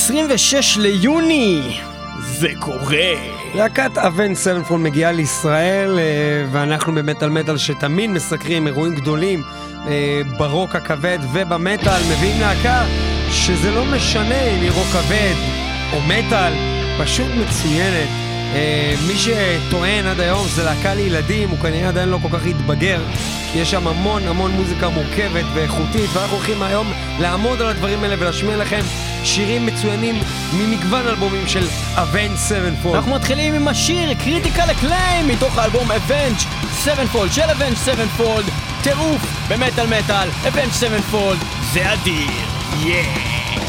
26 ליוני! זה קורה! להקת אבן סבנפון מגיעה לישראל, אה, ואנחנו במטאל מטאל שתמיד מסקרים אירועים גדולים אה, ברוק הכבד ובמטאל, מביאים להקה שזה לא משנה אם היא רוק כבד או מטאל, פשוט מצוינת. אה, מי שטוען עד היום זה להקה לילדים, הוא כנראה עדיין לא כל כך התבגר, כי יש שם המון המון מוזיקה מורכבת ואיכותית, ואנחנו הולכים היום לעמוד על הדברים האלה ולהשמיע לכם שירים מצוינים ממגוון אלבומים של Avenged Sevenfold. אנחנו מתחילים עם השיר Critical Acclaim מתוך האלבום Avenged Sevenfold של Avenged Sevenfold, טירוף במטאל מטאל, Avenged Sevenfold, זה אדיר, yeah! על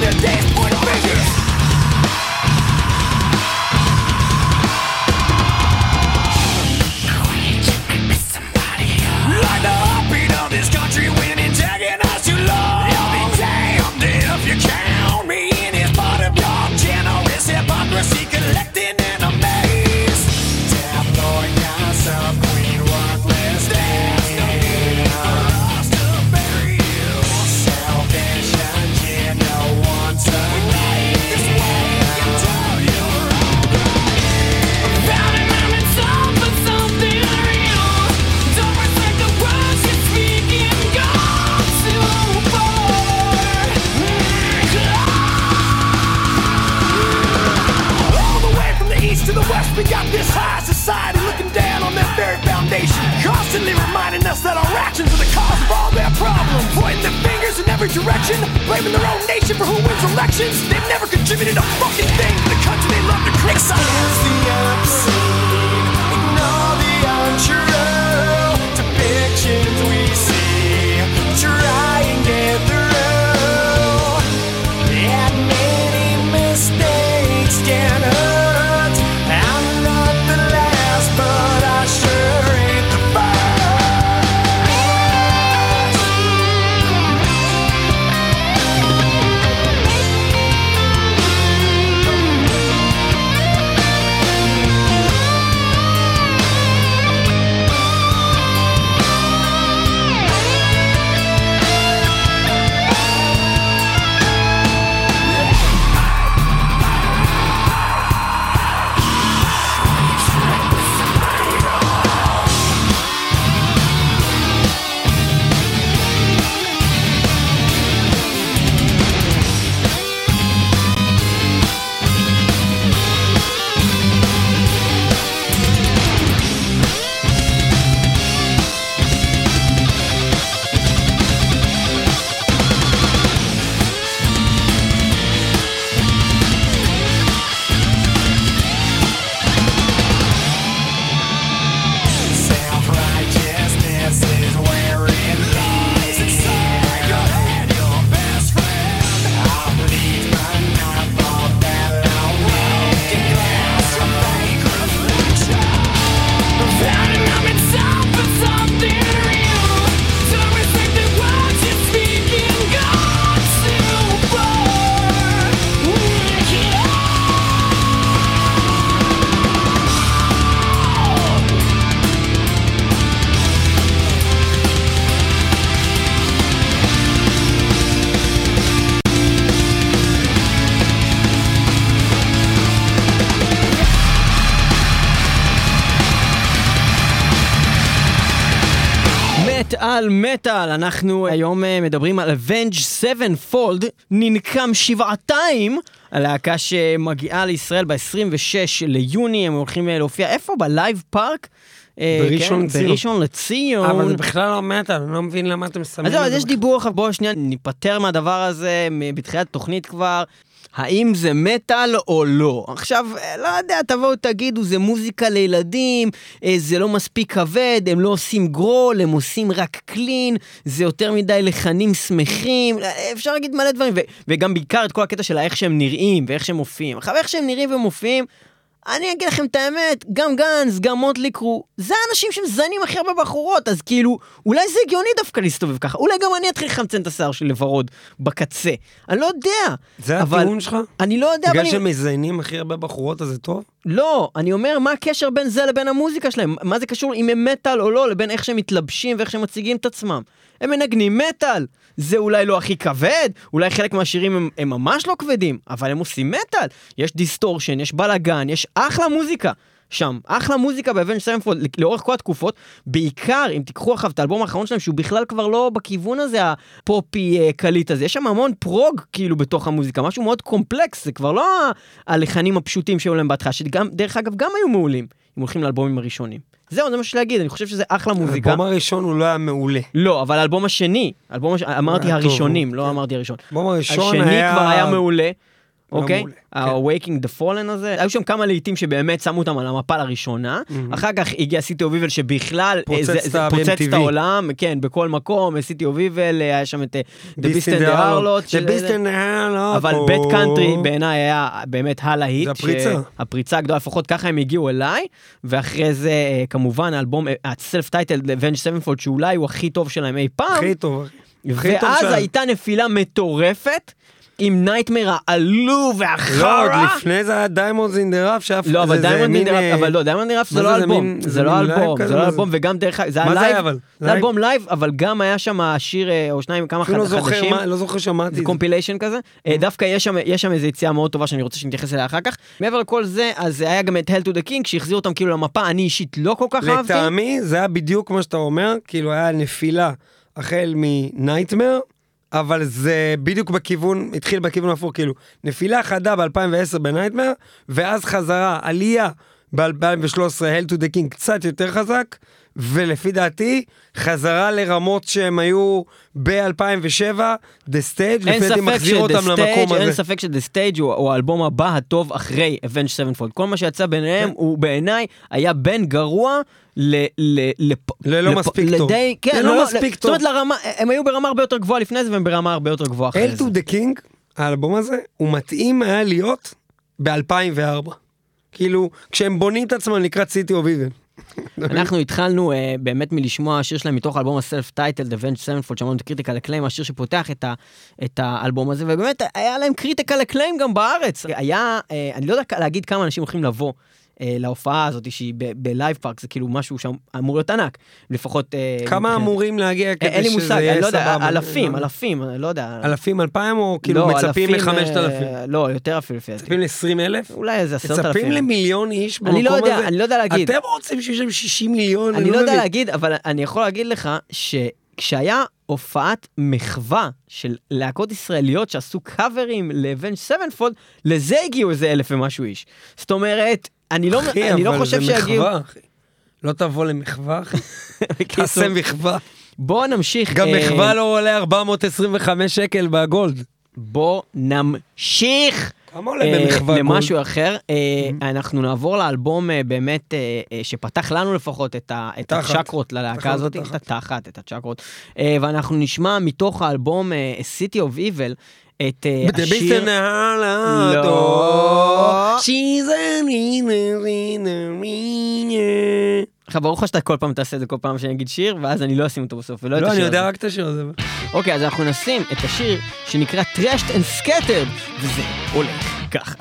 the day. מטאל, אנחנו היום אה, מדברים על Avenged Sevenfold, ננקם שבעתיים, הלהקה שמגיעה לישראל ב-26 ליוני, הם הולכים אה, להופיע איפה? בלייב פארק? אה, בראשון כן, לציון. בראשון לציון. אבל זה בכלל לא מטאל, אני לא מבין למה אתם שמים אז זהו, את אז זה יש דיבור בואו שנייה ניפטר מהדבר הזה בתחילת התוכנית כבר. האם זה מטאל או לא? עכשיו, אה, לא יודע, תבואו תגידו, זה מוזיקה לילדים, אה, זה לא מספיק כבד, הם לא עושים גרול, הם עושים רק קלין, זה יותר מדי לחנים שמחים, אה, אפשר להגיד מלא דברים, ו- וגם בעיקר את כל הקטע של איך שהם נראים ואיך שהם מופיעים. עכשיו, איך שהם נראים ומופיעים, אני אגיד לכם את האמת, גם גנץ, גם מוטלי קרו, זה האנשים שמזיינים הכי הרבה בחורות, אז כאילו, אולי זה הגיוני דווקא להסתובב ככה, אולי גם אני אתחיל לחמצן את השיער שלי לוורוד בקצה, אני לא יודע. זה אבל- הטיעון שלך? אני לא יודע, אבל בגלל. שמזיינים הכי הרבה בחורות אז זה טוב? לא, אני אומר, מה הקשר בין זה לבין המוזיקה שלהם? מה זה קשור אם הם מטאל או לא, לבין איך שהם מתלבשים ואיך שהם מציגים את עצמם? הם מנגנים מטאל! זה אולי לא הכי כבד, אולי חלק מהשירים הם, הם ממש לא כבדים, אבל הם עושים מטאל. יש distortion, יש בלאגן, יש אחלה מוזיקה. שם, אחלה מוזיקה ב Avenged Sevenfold לאורך כל התקופות, בעיקר אם תיקחו עכשיו את האלבום האחרון שלהם שהוא בכלל כבר לא בכיוון הזה הפופי אה, קליט הזה, יש שם המון prog כאילו בתוך המוזיקה, משהו מאוד קומפלקס, זה כבר לא הלחנים הפשוטים שהיו להם בהתחלה, שגם, דרך אגב, גם היו מעולים, אם הולכים לאלבומים הראשונים. זהו, זה מה שיש להגיד, אני חושב שזה אחלה מוזיקה. האלבום הראשון הוא לא היה מעולה. לא, אבל האלבום השני, האלבום הש... אמרתי טוב, הראשונים, לא כן. אמרתי הראשון. האלבום הראשון השני היה... כבר היה מעולה. היה אוקיי? מעולה, כן. ה-Waking the Fallen הזה, היו שם כמה להיטים שבאמת שמו אותם על המפה לראשונה, אחר כך הגיע City of Evil שבכלל אה, פוצץ זה- את. העולם, כן, בכל מקום, City of Evil, היה שם את אה, The Beast and the Harlot, The Beast and the Harlot. אבל Bat Country בעיניי היה באמת הלהיט. הפריצה. הגדולה, לפחות ככה הם הגיעו אליי, ואחרי זה אה, כמובן האלבום, ה self title, Avenged Sevenfold, שאולי הוא הכי טוב שלהם אי פעם. הכי טוב. ואז. הייתה נפילה מטורפת עם Nightmare העלוב לא, והחרא. עוד לפני זה היה Diamonds in the Rough, שאף... לא, אבל Diamond מין, in the Rough, אה, אבל לא, Diamond זה לא זה, זה אלבום, מין- זה לא אלבום? זה לא אלבום, וגם דרך אגב, זה היה live? זה? אלבום live, אבל גם היה שם שיר אה, או שניים, כמה לא חדשים. לא זוכר שמעתי. compilation כזה. אה, דווקא יש שם, יש שם איזו יציאה מאוד טובה שאני רוצה שנתייחס אליה אחר כך. מעבר לכל זה, אז היה גם את Hail to the King שהחזיר אותם כאילו למפה, אני אישית לא כל כך אהבתי. לטעמי זה היה בדיוק מה שאתה אומר, כאילו היה נפילה החל מ Nightmare, אבל זה בדיוק בכיוון, התחיל בכיוון הפוך, כאילו נפילה חדה ב-2010 ב Nightmare, ואז חזרה, עלייה ב-2013, Hell to the King קצת יותר חזק, ולפי דעתי, חזרה לרמות שהם היו ב-2007, The Stage, לפי דעתי מחזיר אותם ש-The למקום Stage, אין הזה. ספק ש-The Stage הוא, הוא האלבום הבא הטוב אחרי Avenge Sevenfold. כל מה שיצא ביניהם כן. הוא בעיניי היה בין גרוע ל... ל, לפ, ללא מספיק טוב. לדי, כן, ללא לא, מספיק זאת אומרת טוב. לרמה, הם היו ברמה הרבה יותר גבוהה לפני זה והם ברמה הרבה יותר גבוהה אחרי זה. to the King, האלבום הזה, הוא מתאים היה להיות ב-2004. כאילו, כשהם בונים את עצמם לקראת City of Evil. אנחנו התחלנו אה, באמת מלשמוע שיר שלהם מתוך האלבום ה self-titled, The Avenged Sevenfold, שאמרנו את Critical Acclaim, השיר שפותח את, ה, את האלבום הזה, ובאמת היה להם critical acclaim גם בארץ. היה, אה, אני לא יודע להגיד כמה אנשים הולכים לבוא. אה, להופעה הזאת שהיא בלייב פארק זה כאילו משהו שאמור להיות ענק לפחות אה, כמה מבחינת- אמורים להגיע אה, כדי אין לי שזה מושג, יהיה אני לא יודע, סבבה? אלפים, לא. אלפים, אני לא יודע. אלפים, אלפיים, או כאילו לא, מצפים אלפים, לחמשת אלפים? אה, לא, יותר אפילו לפי דעתי. מצפים לעשרים אלף? אולי איזה עשרת אלפים. מצפים למיליון איש במקום אני הזה? לא יודע, אני לא יודע להגיד. אתם רוצים שיהיו שם 60 מיליון? אני לא יודע מבין. להגיד, אבל אני יכול להגיד לך שכשהיה הופעת מחווה של להקות ישראליות שעשו קאברים ל Avenged Sevenfold, לזה הגיעו איזה אלף ומשהו איש. זאת אומרת, אני לא, אחי, אני לא אבל חושב זה שיגיעו... מחווה, אחי. לא תבוא למחווה, אחי. תעשה מחווה. בואו נמשיך. גם אה, מחווה לא עולה 425 שקל בגולד. בוא נמשיך. כמה עולה אה, במחווה גולד? למשהו אחר, אה, אנחנו נעבור לאלבום באמת שפתח לנו לפחות את. הצ'קרות ללהקה הזאת. את התחת, את הצ'קרות, ואנחנו נשמע מתוך האלבום City of Evil את אה, השיר... לא. עכשיו ברור לך שאתה כל פעם תעשה את זה כל פעם שאני אגיד שיר, ואז אני לא אשים אותו בסוף, ולא את לא, אני השיר יודע הזה. רק את השיר הזה. אוקיי, אז אנחנו נשים את השיר שנקרא Trashed and Scattered, וזה הולך ככה.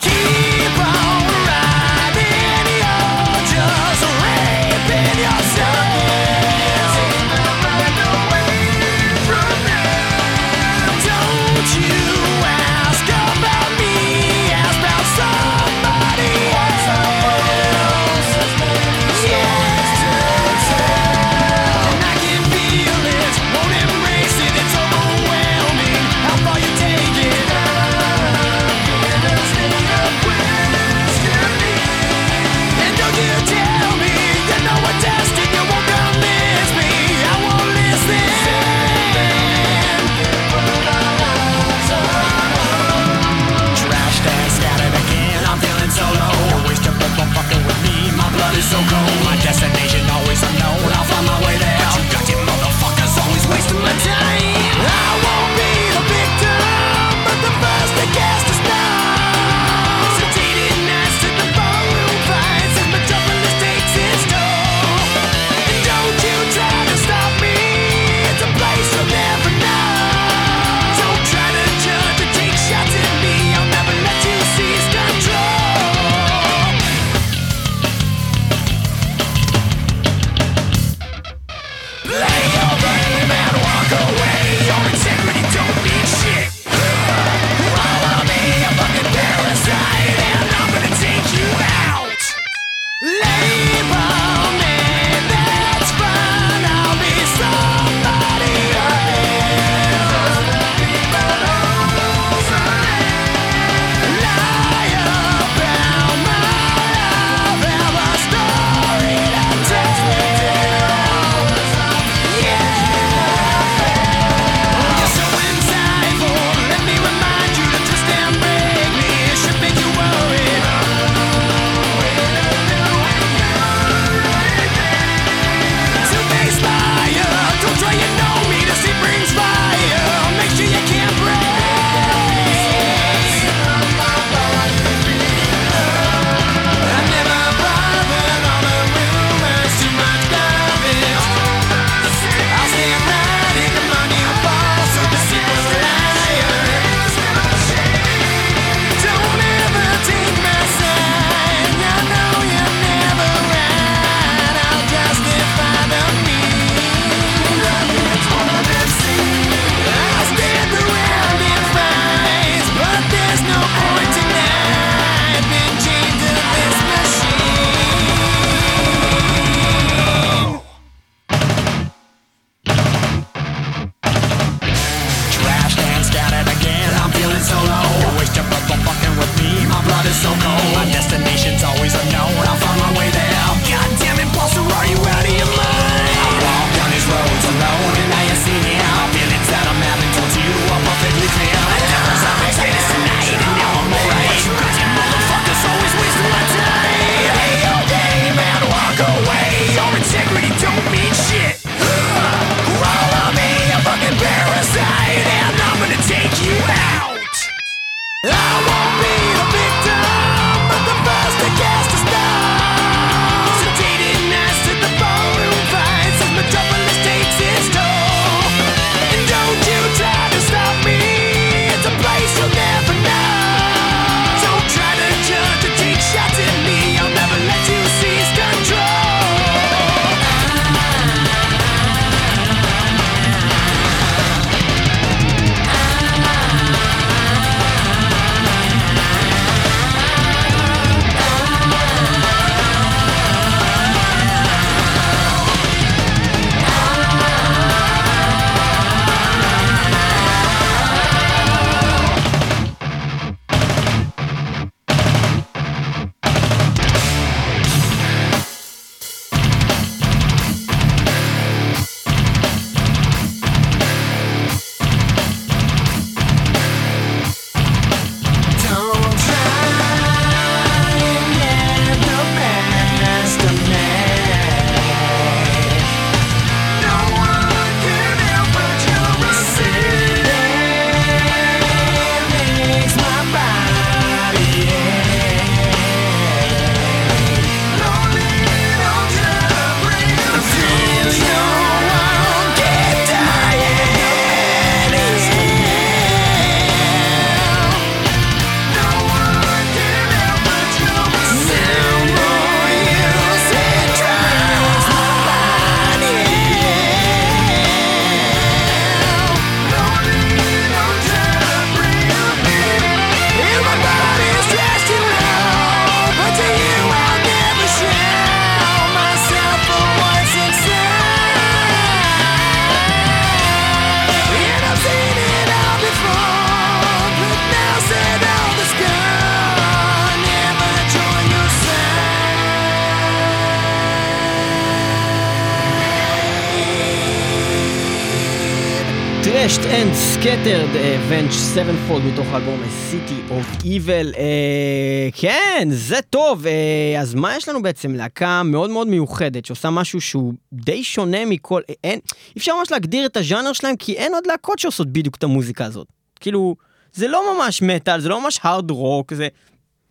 Scattered, Avenge Sevenfold מתוך האלבום City of Evil. אה, כן, זה טוב. אה, אז מה יש לנו בעצם? להקה מאוד מאוד מיוחדת, שעושה משהו שהוא די שונה מכל... אה, אין, אי אפשר ממש להגדיר את הז'אנר שלהם, כי אין עוד להקות שעושות בדיוק את המוזיקה הזאת. כאילו, זה לא ממש מטאל, זה לא ממש הארד רוק, זה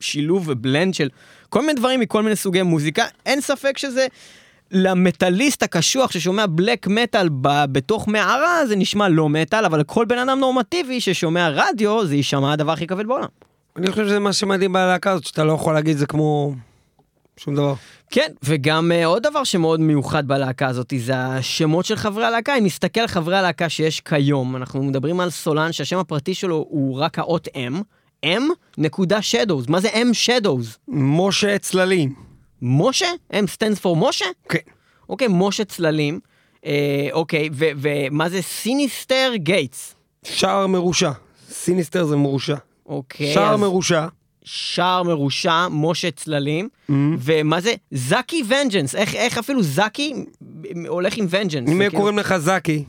שילוב ובלנד של כל מיני דברים מכל מיני סוגי מוזיקה. אין ספק שזה... למטאליסט הקשוח ששומע בלק מטאל ב- בתוך מערה זה נשמע לא מטאל, אבל לכל בן אדם נורמטיבי ששומע רדיו זה יישמע הדבר הכי כבד בעולם. אני חושב שזה מה שמדהים בלהקה הזאת, שאתה לא יכול להגיד זה כמו שום דבר. כן, וגם אה, עוד דבר שמאוד מיוחד בלהקה הזאת זה השמות של חברי הלהקה. אם נסתכל על חברי הלהקה שיש כיום, אנחנו מדברים על סולן שהשם הפרטי שלו הוא רק האות M, M נקודה Shadows. מה זה M Shadows? משה צללים. משה? M stands for משה? כן. אוקיי, משה צללים. אה, אוקיי, ומה זה Synyster Gates? שער מרושע. sinister זה מרושע. אוקיי, שער אז מרושע. שער מרושע, משה צללים, Mm-hmm. ומה זה? Zacky Vengeance, איך, איך אפילו זקי הולך עם Vengeance? אם כאילו- קוראים לך זקי,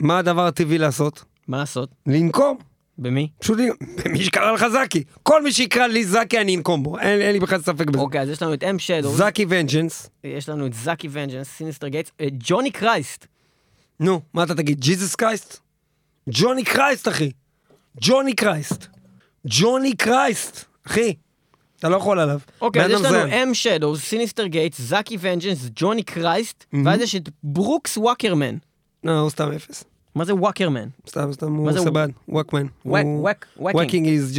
מה הדבר הטבעי לעשות? מה לעשות? לנקום. במי? פשוט לנ- מי שקרא לך זקי. כל מי שיקרא לי זקי אני אנקום בו. אין אין לי בכלל ספק בזה. אוקיי, אז יש לנו את M Shadows, Zacky Vengeance. יש לנו את Zacky Vengeance, Synyster Gates, ג'וני קרייסט. נו, מה אתה תגיד? ג'יזוס קרייסט? ג'וני קרייסט, אחי. ג'וני קרייסט. ג'וני קרייסט, אחי. אתה לא יכול עליו. אוקיי, אז בן יש לנו. אם שדו, סיניסטר גייטס, זקי ונג'נס, ג'וני קרייסט. ואז יש את ברוקס וואקרמן. לא, הוא סתם אפס. מה זה וואקרמן? סתם, סתם, הוא עושה? בעד. וואקמן. וואקינג. איז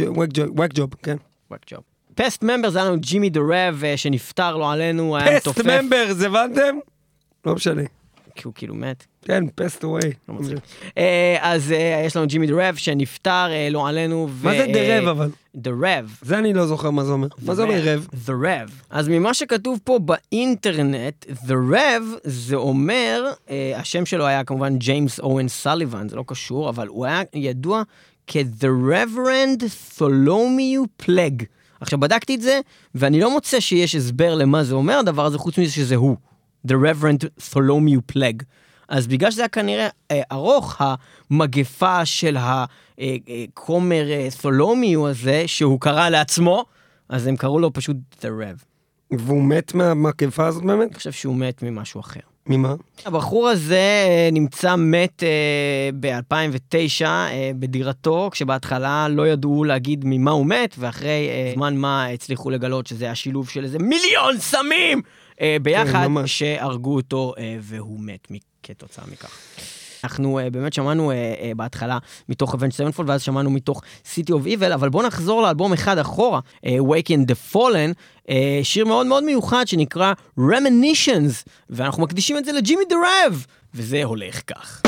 וואק ג'וב, כן. וואק ג'וב. פסט ממבר זה היה לנו ג'ימי דה רב אה, שנפטר לא עלינו, היה פסט מתופף. ממברס, הבנתם? לא משנה. כי הוא כאילו מת. כן, passed away. לא מצחיק. אה, אז אה, יש לנו Jimmy The Rev שנפטר אה, לא עלינו. מה זה The Rev אבל? The Rev. זה אני לא זוכר מה זה אומר. מה זה אומר Rev? Rev. אז ממה שכתוב פה באינטרנט, Rev זה אומר, השם שלו היה כמובן James Owen Sullivan, זה לא קשור, אבל הוא היה ידוע כ-The Reverend Tholomew Plague. עכשיו בדקתי את זה, ואני לא מוצא שיש הסבר למה זה אומר הדבר הזה, חוץ מזה שזה הוא. The Reverend Tholomew Plague. אז בגלל שזה היה כנראה אה, ארוך, המגפה של הכומר אה, תולומיו הזה, שהוא קרא לעצמו, אז הם קראו לו פשוט The Rev. והוא מת מהמגפה הזאת באמת? אני חושב שהוא מת ממשהו אחר. ממה? הבחור הזה אה, נמצא מת ב-2009 בדירתו, כשבהתחלה לא ידעו להגיד ממה הוא מת, ואחרי אה, זמן מה הצליחו לגלות שזה השילוב של איזה מיליון סמים אה, ביחד, כן. שהרגו אותו אה, והוא מת כתוצאה מכך. אנחנו uh, באמת שמענו uh, uh, בהתחלה מתוך Avenged Sevenfold, ואז שמענו מתוך City of Evil, אבל בואו נחזור לאלבום אחד אחורה, uh, Wake in the Fallen, uh, שיר מאוד מאוד מיוחד שנקרא Reminiscence, ואנחנו מקדישים את זה לג'ימי דה רב, וזה הולך כך.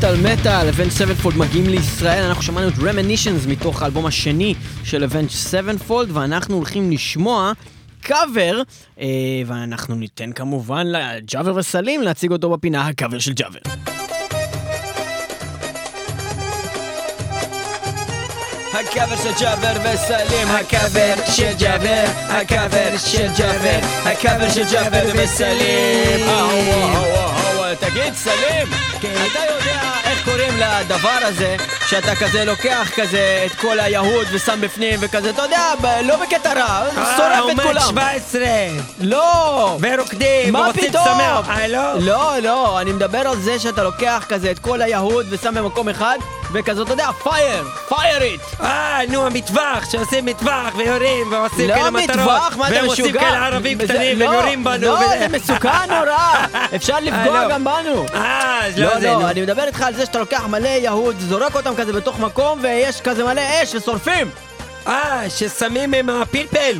מטאל מטאל, Avenged Sevenfold מגיעים לישראל, אנחנו שמענו את Remenissions מתוך האלבום השני של Avenged Sevenfold, ואנחנו הולכים לשמוע קאבר, אה, ואנחנו ניתן כמובן לג'אבר וסלים להציג אותו בפינה, הקאבר של ג'אבר. הקאבר של ג'אבר וסלים, הקאבר של ג'אבר, הקאבר של ג'אבר, הקאבר של ג'אבר וסלים. תגיד, סלים, אתה יודע איך קוראים לדבר הזה, שאתה כזה לוקח כזה את כל היהוד ושם בפנים וכזה, אתה יודע, לא בקטע רע, שורף את עומד כולם. 17, לא! ורוקדים, מה ורוצים פתאום? לשמח. אה, לא? לא, לא, אני מדבר על זה שאתה לוקח כזה את כל היהוד ושם במקום אחד, וכזה, אתה יודע, פייר, פייר איט. אה, נו, המטווח, שעושים מטווח ויורים ועושים לא כאלה מטרות. מטווח, מה אתה והם עושים משוגע? כאלה ערבים קטנים לא, ויורים בנו. לא, וזה- זה מסוכן נורא. אפשר לפגוע לא. גם בנו. אה, לא, לא זה. לא, אני מדבר איתך על זה שאתה לוקח מלא יהוד, זורק אותם כזה בתוך מקום, ויש כזה מלא אש ושורפים. אה, ששמים עם הפלפל.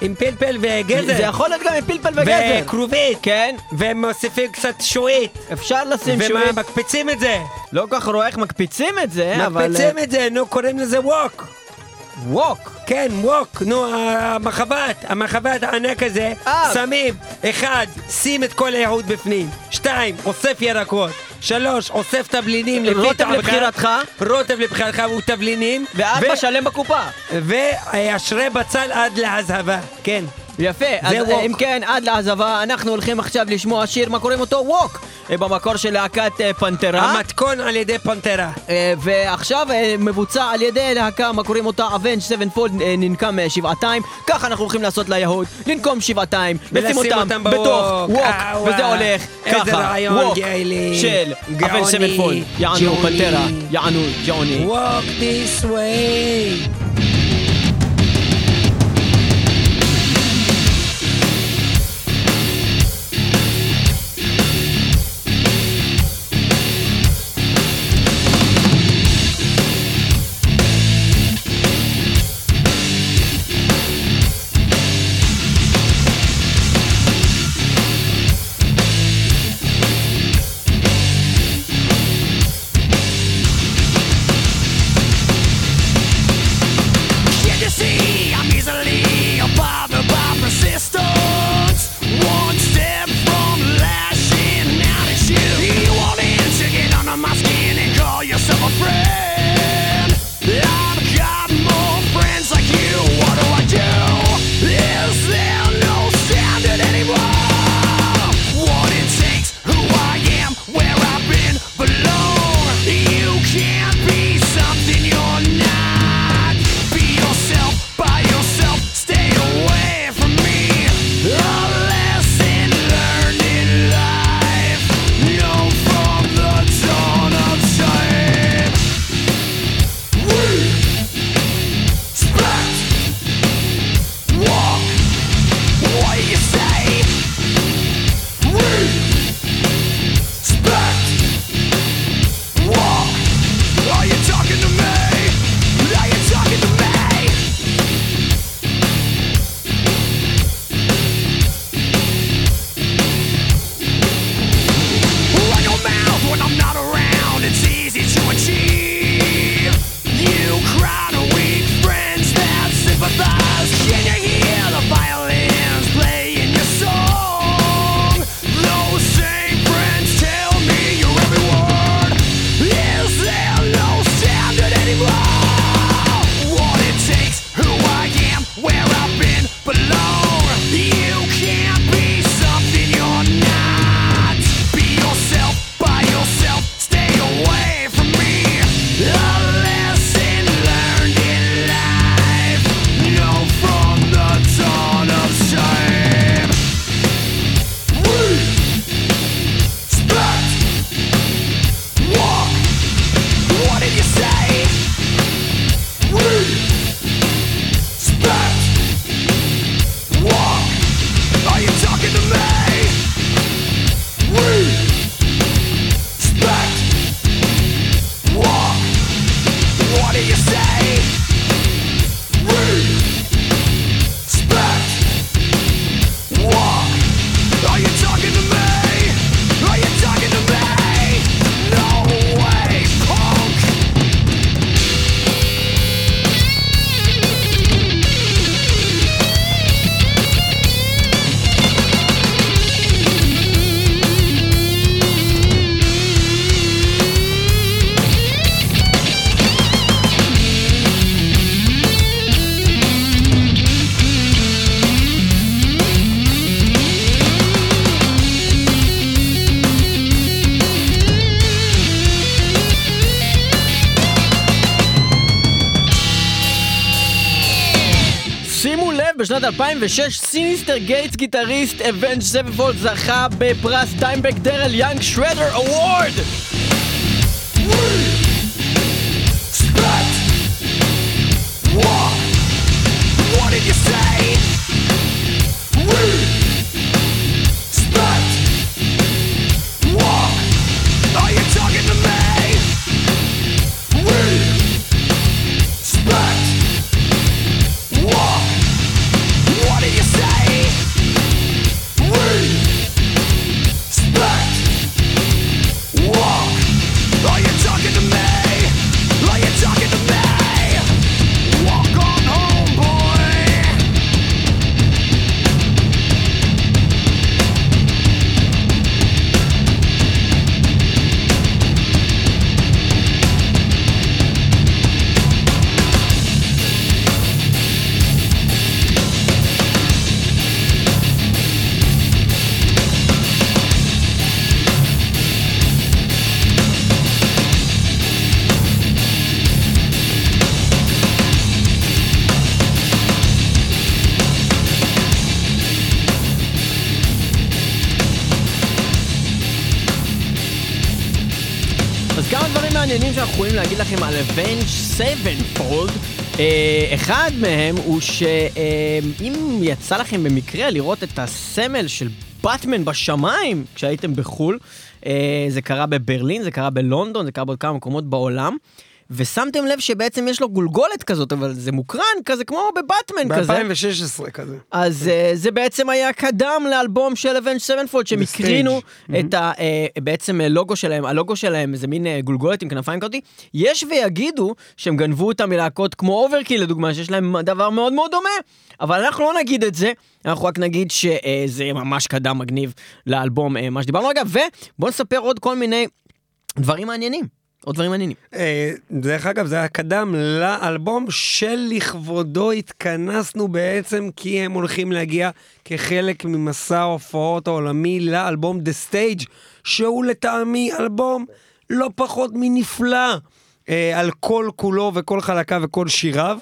עם פלפל וגזר. זה יכול להיות גם עם פלפל וגזר. וכרובית. כן, והם מוסיפים קצת שועית. אפשר לשים שועית. ומקפיצים את זה. לא כל כך רואה איך מקפיצים את זה, אבל... מקפיצים את זה, נו, קוראים לזה ווק. ווק. כן, ווק, נו, המחבת, המחבת הענק הזה, אה. שמים, אחד, שים את כל היהוד בפנים, שתיים, אוסף ירקות, שלוש, אוסף תבלינים לפי רוטב טעמך, לבחירתך. רוטב לבחירתך ותבלינים, וארבע שלם בקופה. ואשרי בצל עד להזהבה, כן. יפה, אז ווק. אה, אם כן, עד לעזבה, אנחנו הולכים עכשיו לשמוע שיר, מה קוראים אותו? ווק! אה, במקור של להקת אה, פנתרה. המתכון על ידי פנתרה. ועכשיו מבוצע על ידי להקה, מה קוראים אותה? אבנג' סבנפולד אה, ננקם שבעתיים. ככה אנחנו הולכים לעשות ליהוד, לנקום שבעתיים, לשים ולשים אותם אותם בתוך. ווק, וזה. הולך ככה, ווק. של אבנג' גאוני, סבנפולד, יענו. פנתרה, יענו ג'וני. Walk this way. בשנת 2006, Synyster Gates guitarist Avenged Sevenfold זכה בפרס Dimebag Darrell Young Shredder Award! Sevenfold. אה, אחד מהם הוא שאם יצא לכם במקרה לראות את הסמל של באטמן בשמיים כשהייתם בחו"ל, אה, זה קרה בברלין, זה קרה בלונדון, זה קרה בעוד כמה מקומות בעולם. ושמתם לב שבעצם יש לו גולגולת כזאת, אבל זה מוקרן כזה כמו בבטמן כזה. ב-2016 כזה. אז אה, זה בעצם היה קידום לאלבום של Avenged Sevenfold, שהם הקרינו Stage. את ה... אה, בעצם אה, לוגו שלהם, הלוגו שלהם זה מין אה, גולגולת עם כנפיים כזאתי. יש ויגידו שהם גנבו אותם מלהקות כמו Overkill לדוגמה, שיש להם דבר מאוד מאוד דומה. אבל אנחנו לא נגיד את זה, אנחנו רק נגיד שזה ממש קידום מגניב לאלבום, אה, מה שדיברנו רגע, ובואו נספר עוד כל מיני דברים מעניינים. עוד דברים מעניינים. אה, דרך אגב, זה היה קידום לאלבום שלכבודו התכנסנו בעצם, כי הם הולכים להגיע כחלק ממסע ההופעות העולמי לאלבום The Stage, שהוא לטעמי אלבום לא פחות מנפלא, אה, על כל כולו וכל חלקיו וכל שיריו.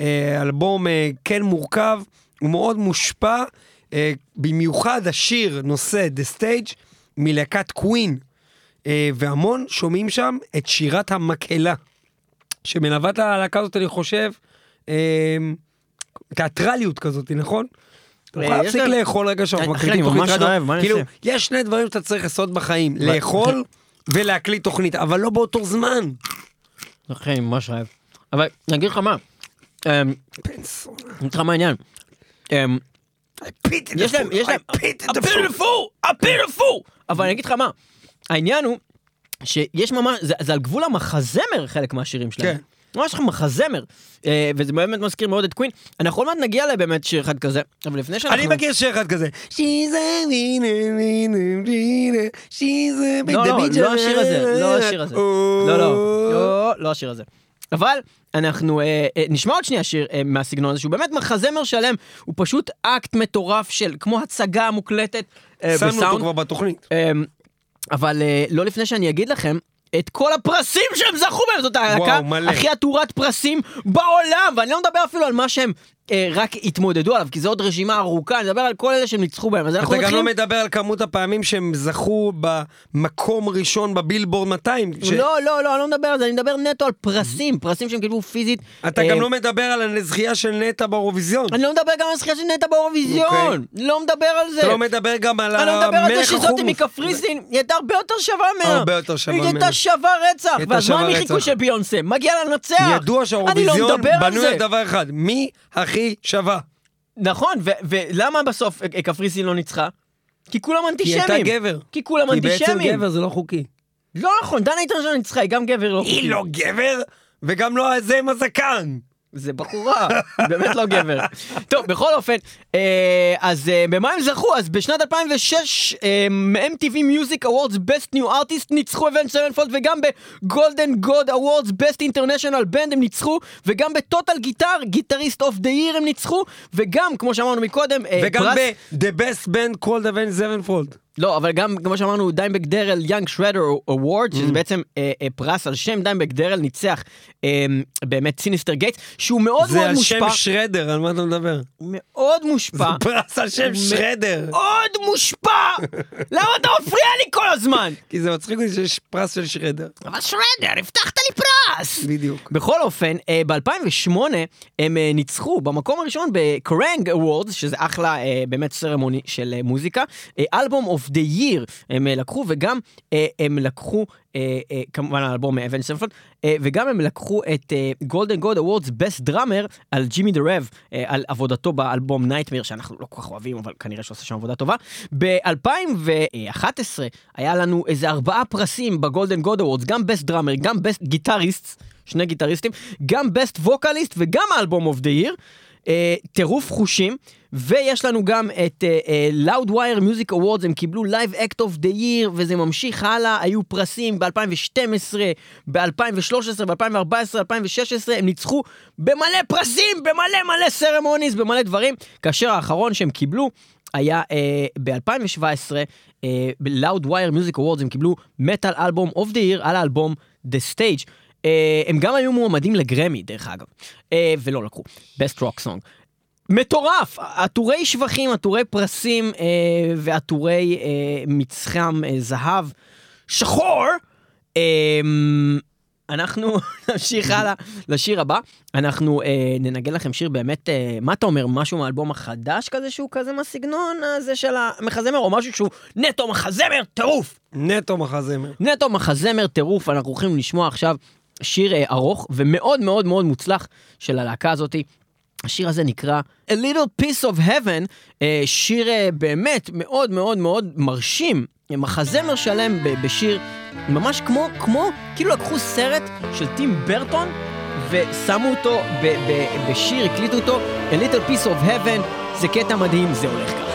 אה, אלבום אה, כן מורכב, הוא מאוד מושפע, אה, במיוחד השיר נושא The Stage מלהקת קווין. אה, והמון שומעים שם את שירת המקהלה, שמלווה את הלהקה הזאת, אני חושב, אה, תיאטרליות כזאת, נכון? אתה יכול אה, יש להפסיק לאכול רגע שאנחנו מקליטים אני תוכנית רדיו? אני כאילו? יש שני דברים שאתה צריך לעשות בחיים, לאכול ולהקליט תוכנית, אבל לא באותו זמן. אחי, ממש רעב. אבל אני אגיד לך מה, אמ. אני אגיד לך מה העניין. אמ, יש להם, יש להם, a beautiful, a beautiful, אבל אני אגיד לך מה, העניין הוא שיש ממש, זה, זה על גבול המחזמר חלק מהשירים שלהם. כן. ממש מחזמר, אה, וזה באמת מזכיר מאוד את קווין. אנחנו עוד מעט נגיע לבאמת שיר אחד כזה, אבל לפני שאנחנו... אני מכיר שיר אחד כזה. She's a winner, winner, winner, she's a... לא, לא, לא השיר הזה, לא השיר הזה. לא, לא, לא, לא השיר הזה. אבל אנחנו אה, אה, נשמע עוד שנייה שיר אה, מהסגנון הזה, שהוא באמת מחזמר שלם, הוא פשוט אקט מטורף של, כמו הצגה מוקלטת אה, שמנו אותו בסאונד. כבר בתוכנית. אמ, אבל אה, לא לפני שאני אגיד לכם. את כל הפרסים שהם זכו בהם, זאת הלהקה. הכי עטורת פרסים בעולם, ואני לא מדבר אפילו על מה שהם רק התמודדו עליו, כי זו עוד רשימה ארוכה, אני מדבר על כל אלה שהם ניצחו בהם, אתה גם לא. מדבר על כמות הפעמים שהם זכו במקום ראשון בבילבורד 200. ש- לא, לא, לא, אני לא מדבר על זה, אני מדבר נטו על פרסים, פרסים שהם קיבלו פיזית. אתה אה, גם לא מדבר על הזכייה של נטע באירוויזיון. אני לא מדבר גם על הזכייה של נטע באירוויזיון, לא מדבר על זה. אתה לא מדבר גם על אני לא מדבר על זה המלך שזאתי. מקפריסין, היא הייתה הרבה יותר שווה ממנה. הרבה יותר שווה היא הייתה. שווה רצח. ואז מה שווה מחיקוי רצח. של ביונסה? מגיע לה לנצח. ידוע לא שהאירוויזיון בנוי. על דבר אחד, מי הכי שווה? נכון, ולמה בסוף קפריסין לא ניצחה? כי כולם כי היא אנטישמים. הייתה גבר. כי כולם כי בעצם אנטישמים. גבר זה לא חוקי. לא נכון, דנה אינטרנשיונל ניצחה, היא גם גבר לא חוקי. היא לא גבר, וגם לא זה עם הזקן. זה בחורה, באמת לא גבר. טוב, בכל אופן, אה, אז אה, במה הם זכו? אז בשנת 2006, אה, MTV Music Awards Best New Artist ניצחו Avenged Sevenfold, וגם ב-Golden God Awards Best International Band הם ניצחו, וגם ב Total Guitar, Guitarist of the Year הם ניצחו, וגם, כמו שאמרנו מקודם, אה, וגם פרס- ב-The Best Band Called Avenged Sevenfold. לא, אבל גם כמו שאמרנו, Dimebag Darrell Young Shredder Award, שזה בעצם אה, אה, פרס על שם Dimebag Darrell, ניצח אה, באמת Synyster Gates, שהוא מאוד זה מאוד על שם מושפע, shredder, על מה אתה מדבר? מאוד מושפע, פרס על שם shredder. מאוד מושפע! למה אתה מפריע לי כל הזמן? כי זה מצחיק אותי שיש פרס של shredder. אבל shredder, הבטחת לי פרס! בדיוק. בכל אופן, ב-2008 הם אה, ניצחו במקום הראשון ב Kerrang Awards, שזה אחלה אה, באמת ceremony של אה, מוזיקה, Album of the Year הם אה, לקחו, וגם אה, הם לקחו, אה, אה, כמובן האלבום Avenged Sevenfold, אה, וגם הם לקחו את Golden Gods Awards Best Drummer על Jimmy The Rev, על עבודתו באלבום Nightmare, שאנחנו לא כל כך אוהבים, אבל כנראה שעושה שם עבודה טובה. ב-2011 היה לנו איזה ארבעה פרסים ב Golden Gods Awards, גם Best Drummer, גם Best Guitarist. שני גיטריסטים, גם Best Vocalist וגם Album of the Year. טירוף חושים, ויש לנו גם את Loudwire Music Awards, הם קיבלו Live Act of the Year, וזה ממשיך הלאה, היו פרסים ב-2012, ב-2013, ב-2014, 2016, הם ניצחו במלא פרסים, במלא מלא ceremonies, במלא דברים, כאשר האחרון שהם קיבלו היה אה, ב-2017, אה, ב-Loudwire Music Awards, הם קיבלו Metal Album of the Year על האלבום The Stage. אה, הם גם היו מועמדים לגרמי, דרך אגב, אה, ולא לקחו. Best Rock Song. מטורף! עטורי שבחים, עטורי פרסים אה, ועטורי אה, מצחם אה, זהב שחור. אה, אנחנו נמשיך הלאה לשיר הבא. אנחנו אה, ננגן לכם שיר באמת, אה, מה אתה אומר, משהו מהאלבום החדש כזה שהוא כזה מהסגנון הזה של המחזמר, או משהו שהוא נטו מחזמר טירוף. נטו מחזמר. נטו מחזמר טירוף, אנחנו הולכים לשמוע עכשיו שיר אה, ארוך ומאוד מאוד מאוד מוצלח של הלהקה הזאתי. השיר הזה נקרא A Little Piece of Heaven, אה, שיר אה, באמת מאוד מאוד מאוד מרשים, מחזמר שלם בשיר ממש כמו, כמו, כאילו לקחו סרט של טים ברטון ושמו אותו בשיר, הקליטו אותו, A Little Piece of Heaven, זה קטע מדהים, זה הולך ככה.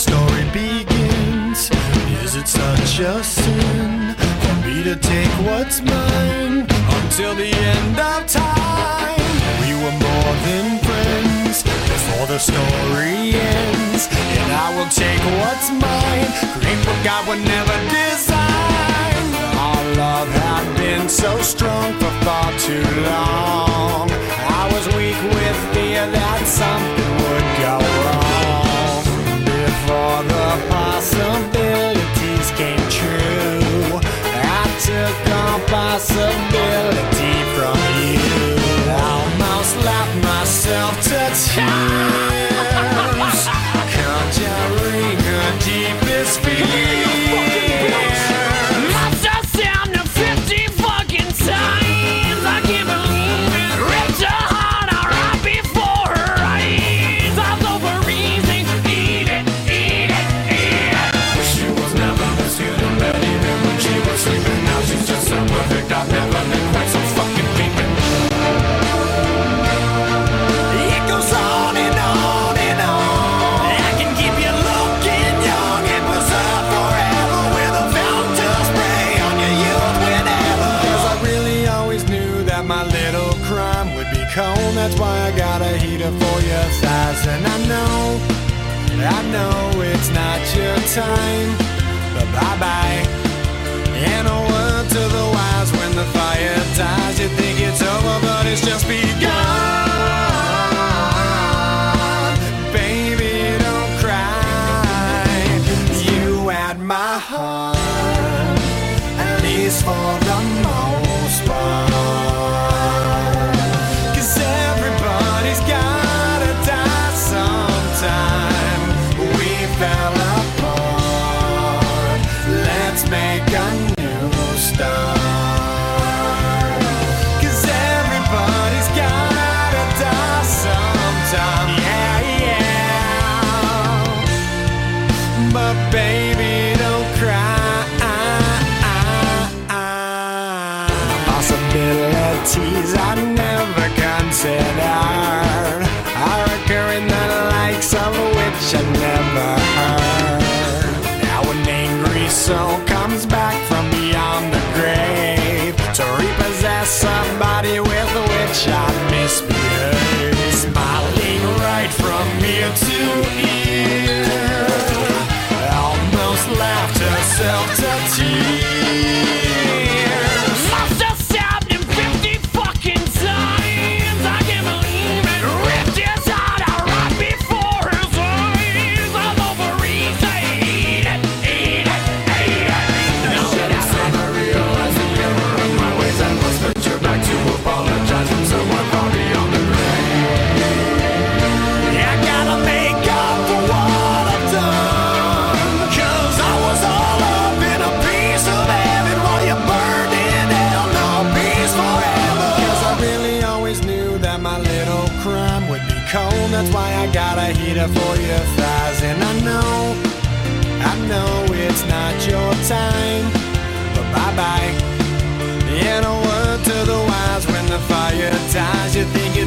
Story begins, is it such a sin for me to take what's mine until the end of time? We were more than friends before the story ends, and I will take what's mine, create what God would never design. Our love had been so strong for far too long. I was weak with fear that something would go wrong before the possibilities came true. I took all possibility from you. Almost left myself to tears, conjuring her deepest fears. Know it's not your time, but bye bye. And a word to the wise when the fire dies. You think it's over, but it's just begun. Baby, don't cry. You had my heart, at least for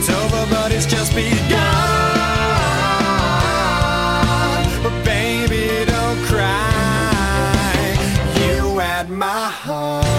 It's over, but it's just begun. But baby, don't cry. You had my heart.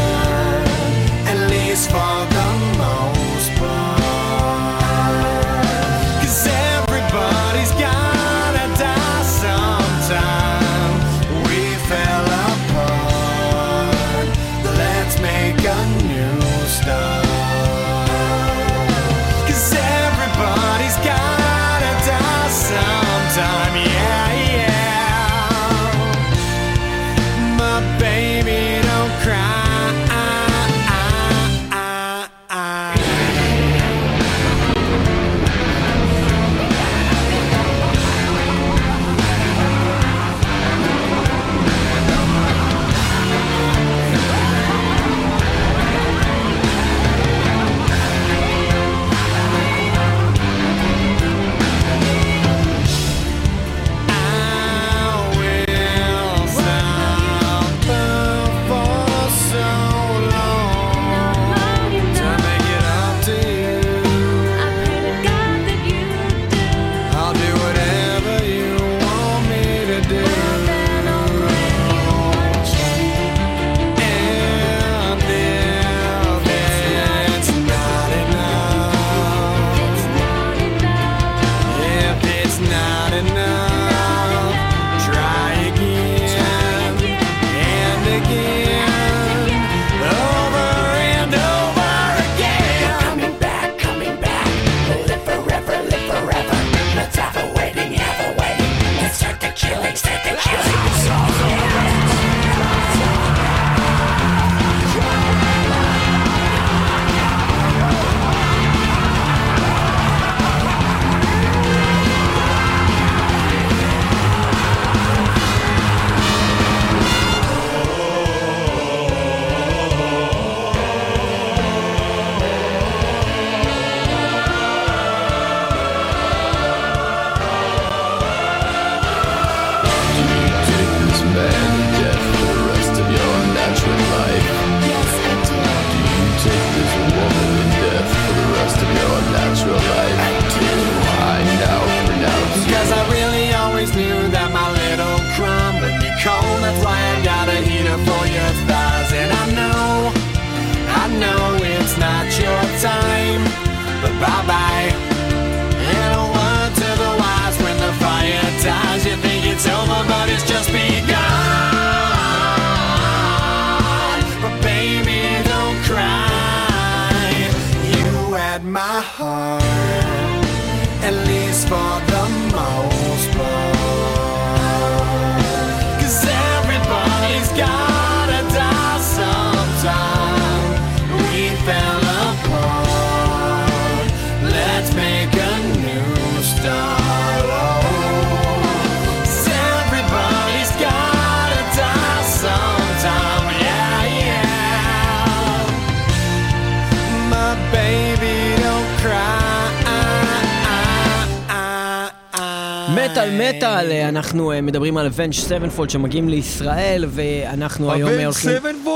מדברים על Avenged 7 שמגיעים לישראל, ואנחנו היום הולכים... Avenged 7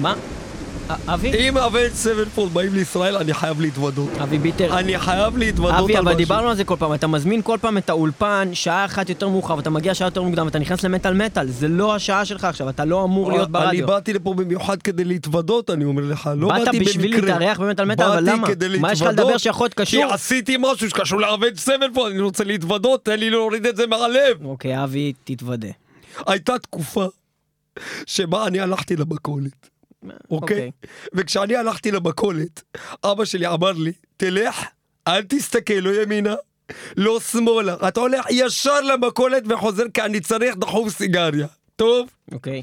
מה? אבי? אם Avenged Sevenfold באים לישראל, אני חייב להתוודות. אבי ביטר. אני חייב להתוודות על אבי, אבל משהו. דיברנו על זה כל פעם, אתה מזמין כל פעם את האולפן, שעה אחת יותר מאוחר, ואתה מגיע שעה יותר מוקדם, ואתה נכנס למטאל מטאל, זה לא השעה שלך עכשיו, אתה לא אמור להיות אני ברדיו. באתי לפה במיוחד כדי להתוודות, אני אומר לך, לא באת באתי במקרה. בשביל להתארח במטאל מטאל, אבל למה? מה יש לך לדבר שיכול להיות קשור? כי עשיתי משהו שקשור ל Avenged Sevenfold, אני רוצה להתוודות, תן לי להוריד את זה מהלב. אוקיי, אבי, תתוודה. הייתה תקופה שבה אני הלכתי למכולת, אוקיי? וכשאני הלכתי למכולת, אבא שלי אמר לי, תלך, אל תסתכל, לא ימינה, לא שמאלה. אתה הולך ישר למכולת וחוזר כי אני צריך דחוף סיגריה. טוב? אוקיי.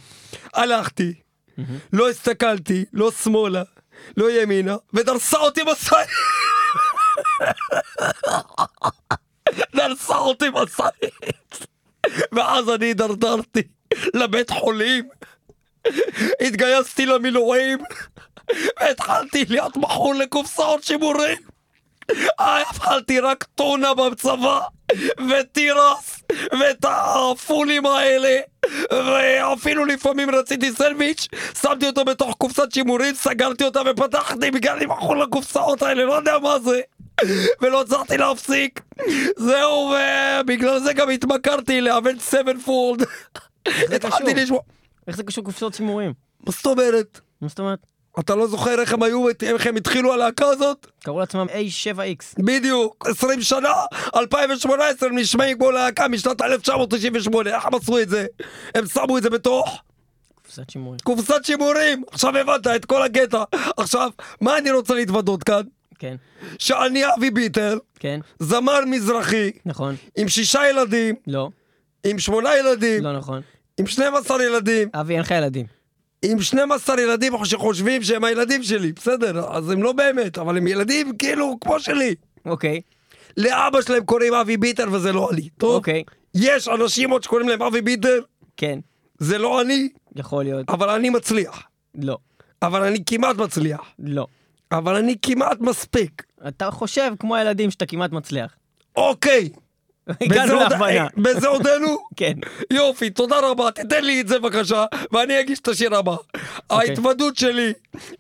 הלכתי, לא הסתכלתי, לא שמאלה, לא ימינה, ודרסה אותי משאית. דרסה אותי משאית. ואז אני הידרדרתי לבית חולים. התגייסתי למילואים, והתחלתי להיות מכור לקופסאות שימורים. אכלתי רק טונה בצבא, ותירס, ואת הפולים האלה, ואפילו לפעמים רציתי סנדוויץ', שמתי אותו בתוך קופסת שימורים, סגרתי אותה ופתחתי בגלל אני מכור לקופסאות האלה, לא יודע מה זה. ולא הצלחתי להפסיק. זהו, ובגלל זה גם התמכרתי ל Avenged Sevenfold. התחלתי? לשמוע. איך זה קשור קופסאות שימורים? מה זאת אומרת? מה זאת אומרת? אתה לא זוכר איך הם היו, איך הם התחילו הלהקה הזאת? קראו לעצמם A7X. בדיוק, 20 שנה, 2018 הם נשמעים כמו להקה משנת 1998, איך הם עשו את זה? הם שמו את זה בתוך קופסת שימורים. קופסת שימורים, עכשיו הבנת את כל הקטע. עכשיו, מה אני רוצה להתוודות כאן? כן, שאני אבי ביטר, כן, זמר מזרחי, נכון. עם שישה ילדים, לא, עם שמונה ילדים, לא נכון. עם 12 ילדים, אבי, אין לך ילדים. עם 12 ילדים שחושבים שהם הילדים שלי, בסדר, אז הם לא באמת, אבל הם ילדים כאילו כמו שלי. אוקיי, לאבא שלהם קוראים אבי ביטר וזה לא אני, טוב? אוקיי, יש אנשים עוד שקוראים להם אבי ביטר, כן, זה לא אני, יכול להיות. אבל אני מצליח. לא, אבל אני כמעט מצליח. לא. אבל אני כמעט מספיק. אתה חושב כמו הילדים שאתה כמעט מצליח. אוקיי. הגענו להבנה. בזה עודנו? כן. יופי, תודה רבה, תתן לי את זה בבקשה, ואני אגיש את השיר הבא. אוקיי. ההתוודות שלי,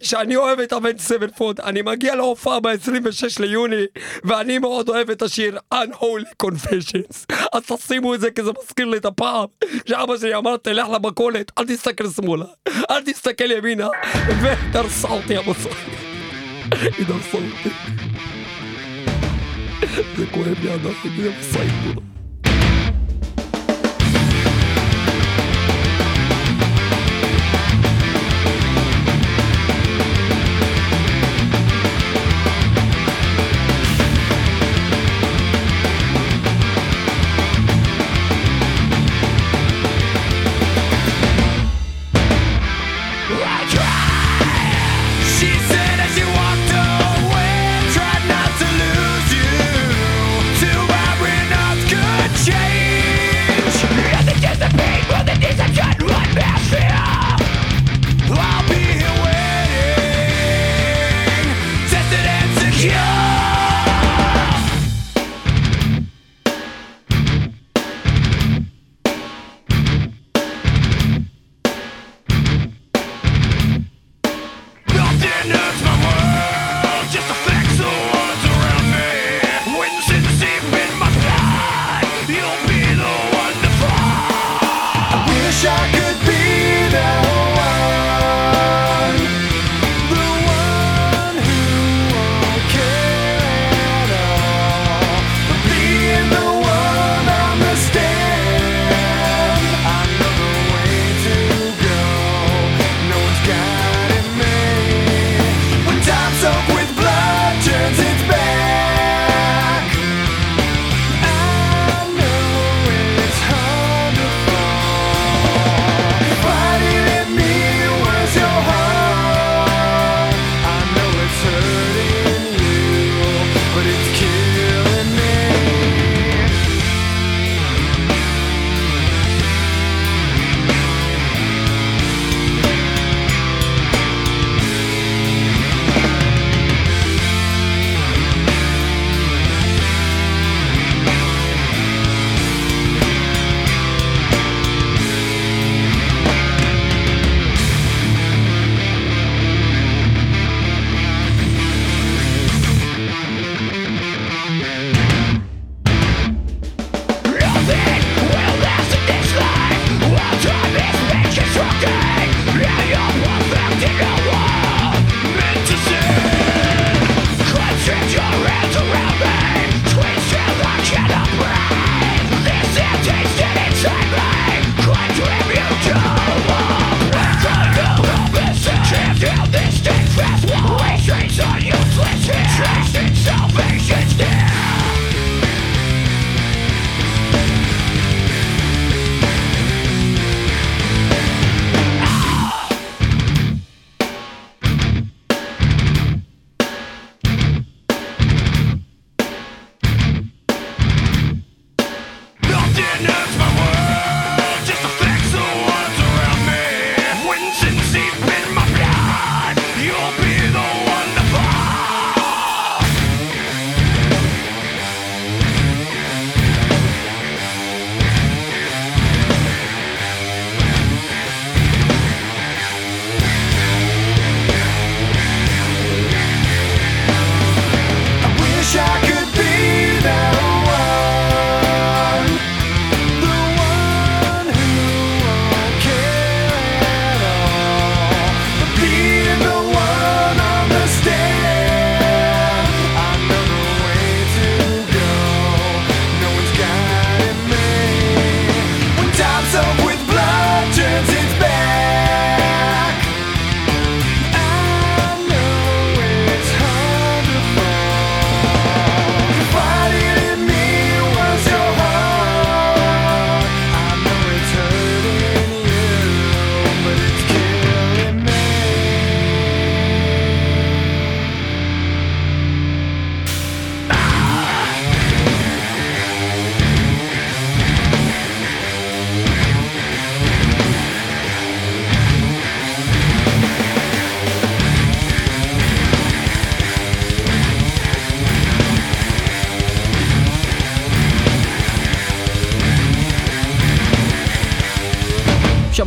שאני אוהב את Avenged Sevenfold, אני מגיע להופעה ב-26 ליוני, ואני מאוד אוהב את השיר Unholy Confessions. אז תשימו את זה, כי זה מזכיר לי את הפעם שאבא שלי אמר, תלך למכולת, אל תסתכל שמאלה, אל תסתכל ימינה, ודרסה אותי המסורת. היא דרסה אותי. זה כואב לי עדיין, היא המשאית כולה. She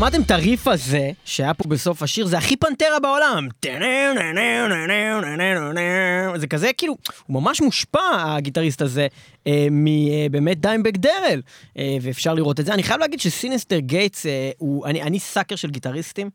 שמעתם את הריף הזה, שהיה פה בסוף השיר, זה הכי פנטרה בעולם. זה כזה כאילו, הוא ממש מושפע, הגיטריסט הזה, אה, מבאמת Dimebag Darrell, אה, ואפשר לראות את זה. אני חייב להגיד ש Synyster Gates, אה, אני sucker של גיטריסטים,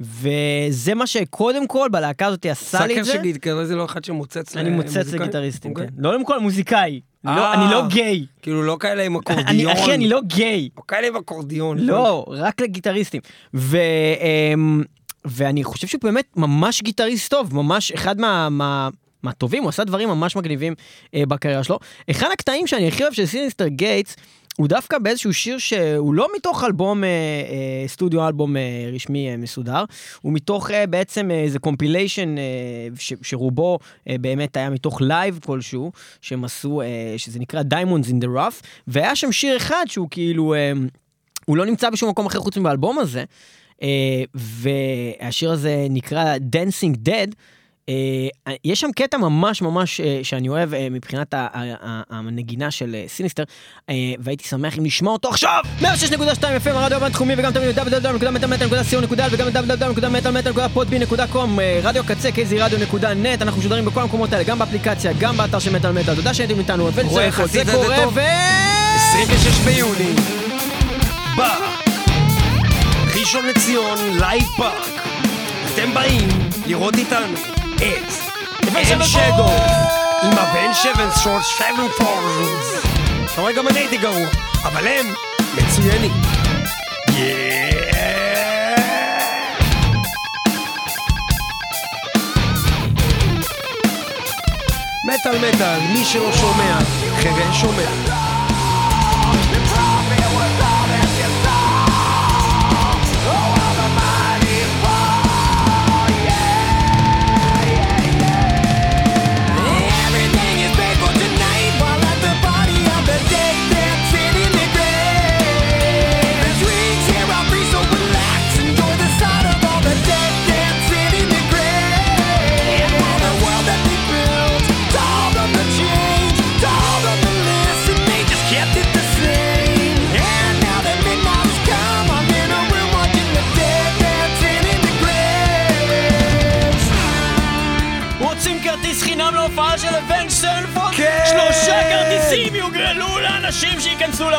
וזה מה שקודם כל בלהקה הזאת עשה לי sucker את זה. של guitar זה לא אחד שמוצץ אני מוצץ למוזיקאים? לגיטריסטים, אוקיי. כן. לא למכור מוזיקאי. אני לא- אה. אני לא גיי. כאילו לא כאלה עם אקורדיון. אחי, אני לא גיי. או כאלה עם אקורדיון. לא, רק לגיטריסטים. אמ, ואני חושב שהוא באמת ממש גיטריסט טוב, ממש אחד מה... מה מהטובים, הוא עשה דברים ממש מגניבים אה, בקריירה שלו. אחד הקטעים שאני הכי אוהב של Synyster Gates, הוא דווקא באיזשהו שיר שהוא לא מתוך אלבום, אה, אה, studio album אה, רשמי אה, מסודר, הוא מתוך אה, בעצם אה, איזה compilation אה, ש, שרובו אה, באמת היה מתוך live כלשהו, שהם עשו, אה, שזה נקרא Diamonds in the Rough, והיה שם שיר אחד שהוא כאילו... אה, הוא לא נמצא בשום מקום אחר חוץ מבאלבום הזה, אה, והשיר הזה נקרא Dancing Dead. אה, יש שם קטע ממש ממש אה, שאני אוהב אה, מבחינת הנגינה של Synyster, והייתי שמח אם נשמע אותו עכשיו! 106.2 FM הרדיו הבינתחומי וגם תמיד www.מטאלמטאל.co.il וגם www.מטאלמטאל.podbean.com אה, רדיו קצה kzradio.net אנחנו משודרים בכל המקומות האלה, גם באפליקציה, גם באתר של מטאל מטאל. תודה שהייתם איתנו, זה קורה? ו... 26 ביוני. בא. ראשון לציון, לייב פארק. אתם באים לראות איתנו את אל שדו עם הבן שבן שורט שבן פורז. אתה רואה גם אני הייתי גרוע, אבל הם מצוינים. מטאל מטאל, מי שלא שומע, חירש שומע.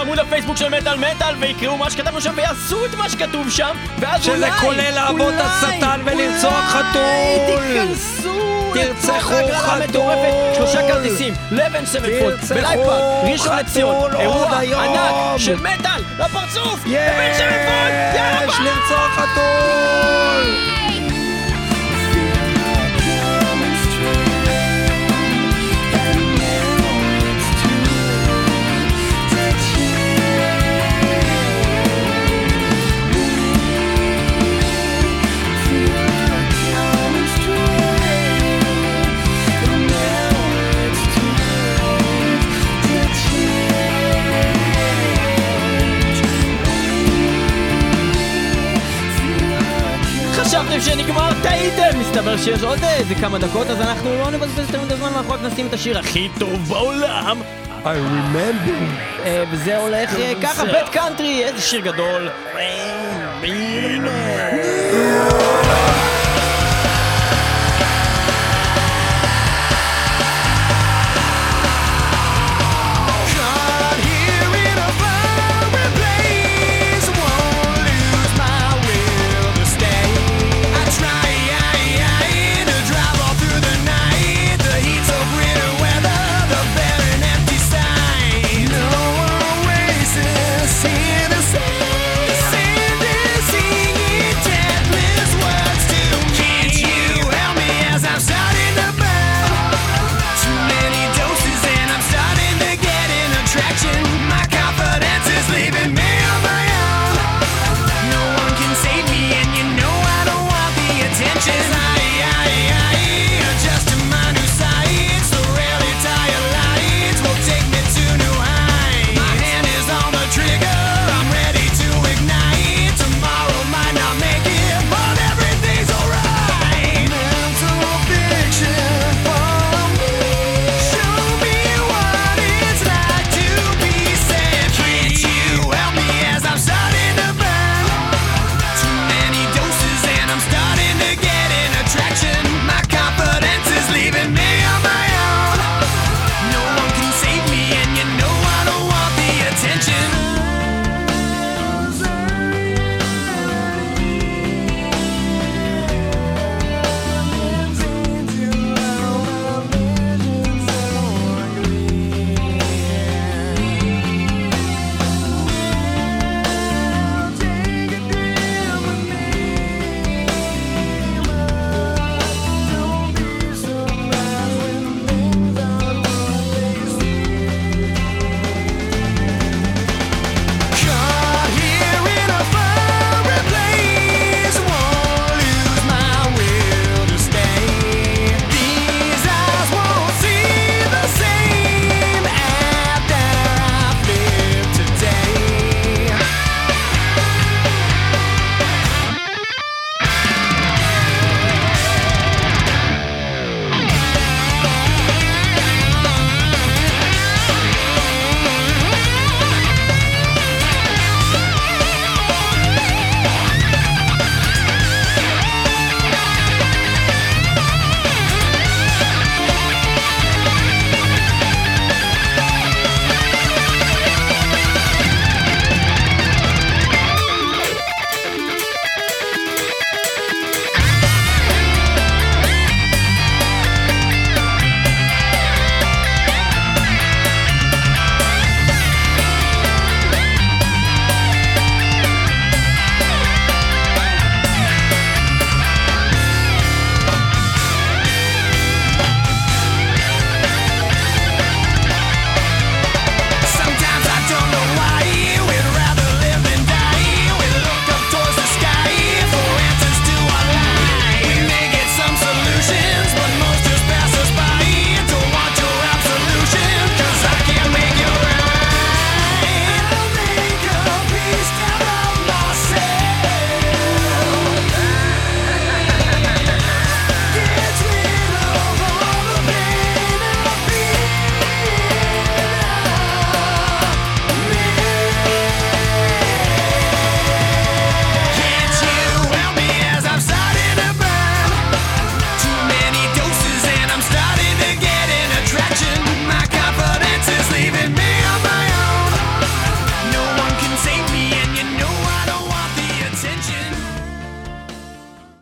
לעמוד הפייסבוק של מטאל מטאל ויקראו מה שכתבנו שם ויעשו את מה שכתוב שם ואז שזה אולי, כולל לעבוד אולי, השטן ולרצוח חתול. תיכנסו תרצחו חתול. שלושה כרטיסים לבן סבנפולד בלייפארק ראשון לציון אירוע. ענק של מטאל לפרצוף לבן סבנפולד יאללה יש לרצוח חתול! חשבתם שנגמר, טעיתם! מסתבר שיש עוד איזה כמה דקות, אז אנחנו לא נבזבז יותר מדי זמן, אנחנו רק נשים את השיר הכי טוב בעולם. I remember. אה, וזה הולך אה, ככה, בית קאנטרי, איזה שיר גדול.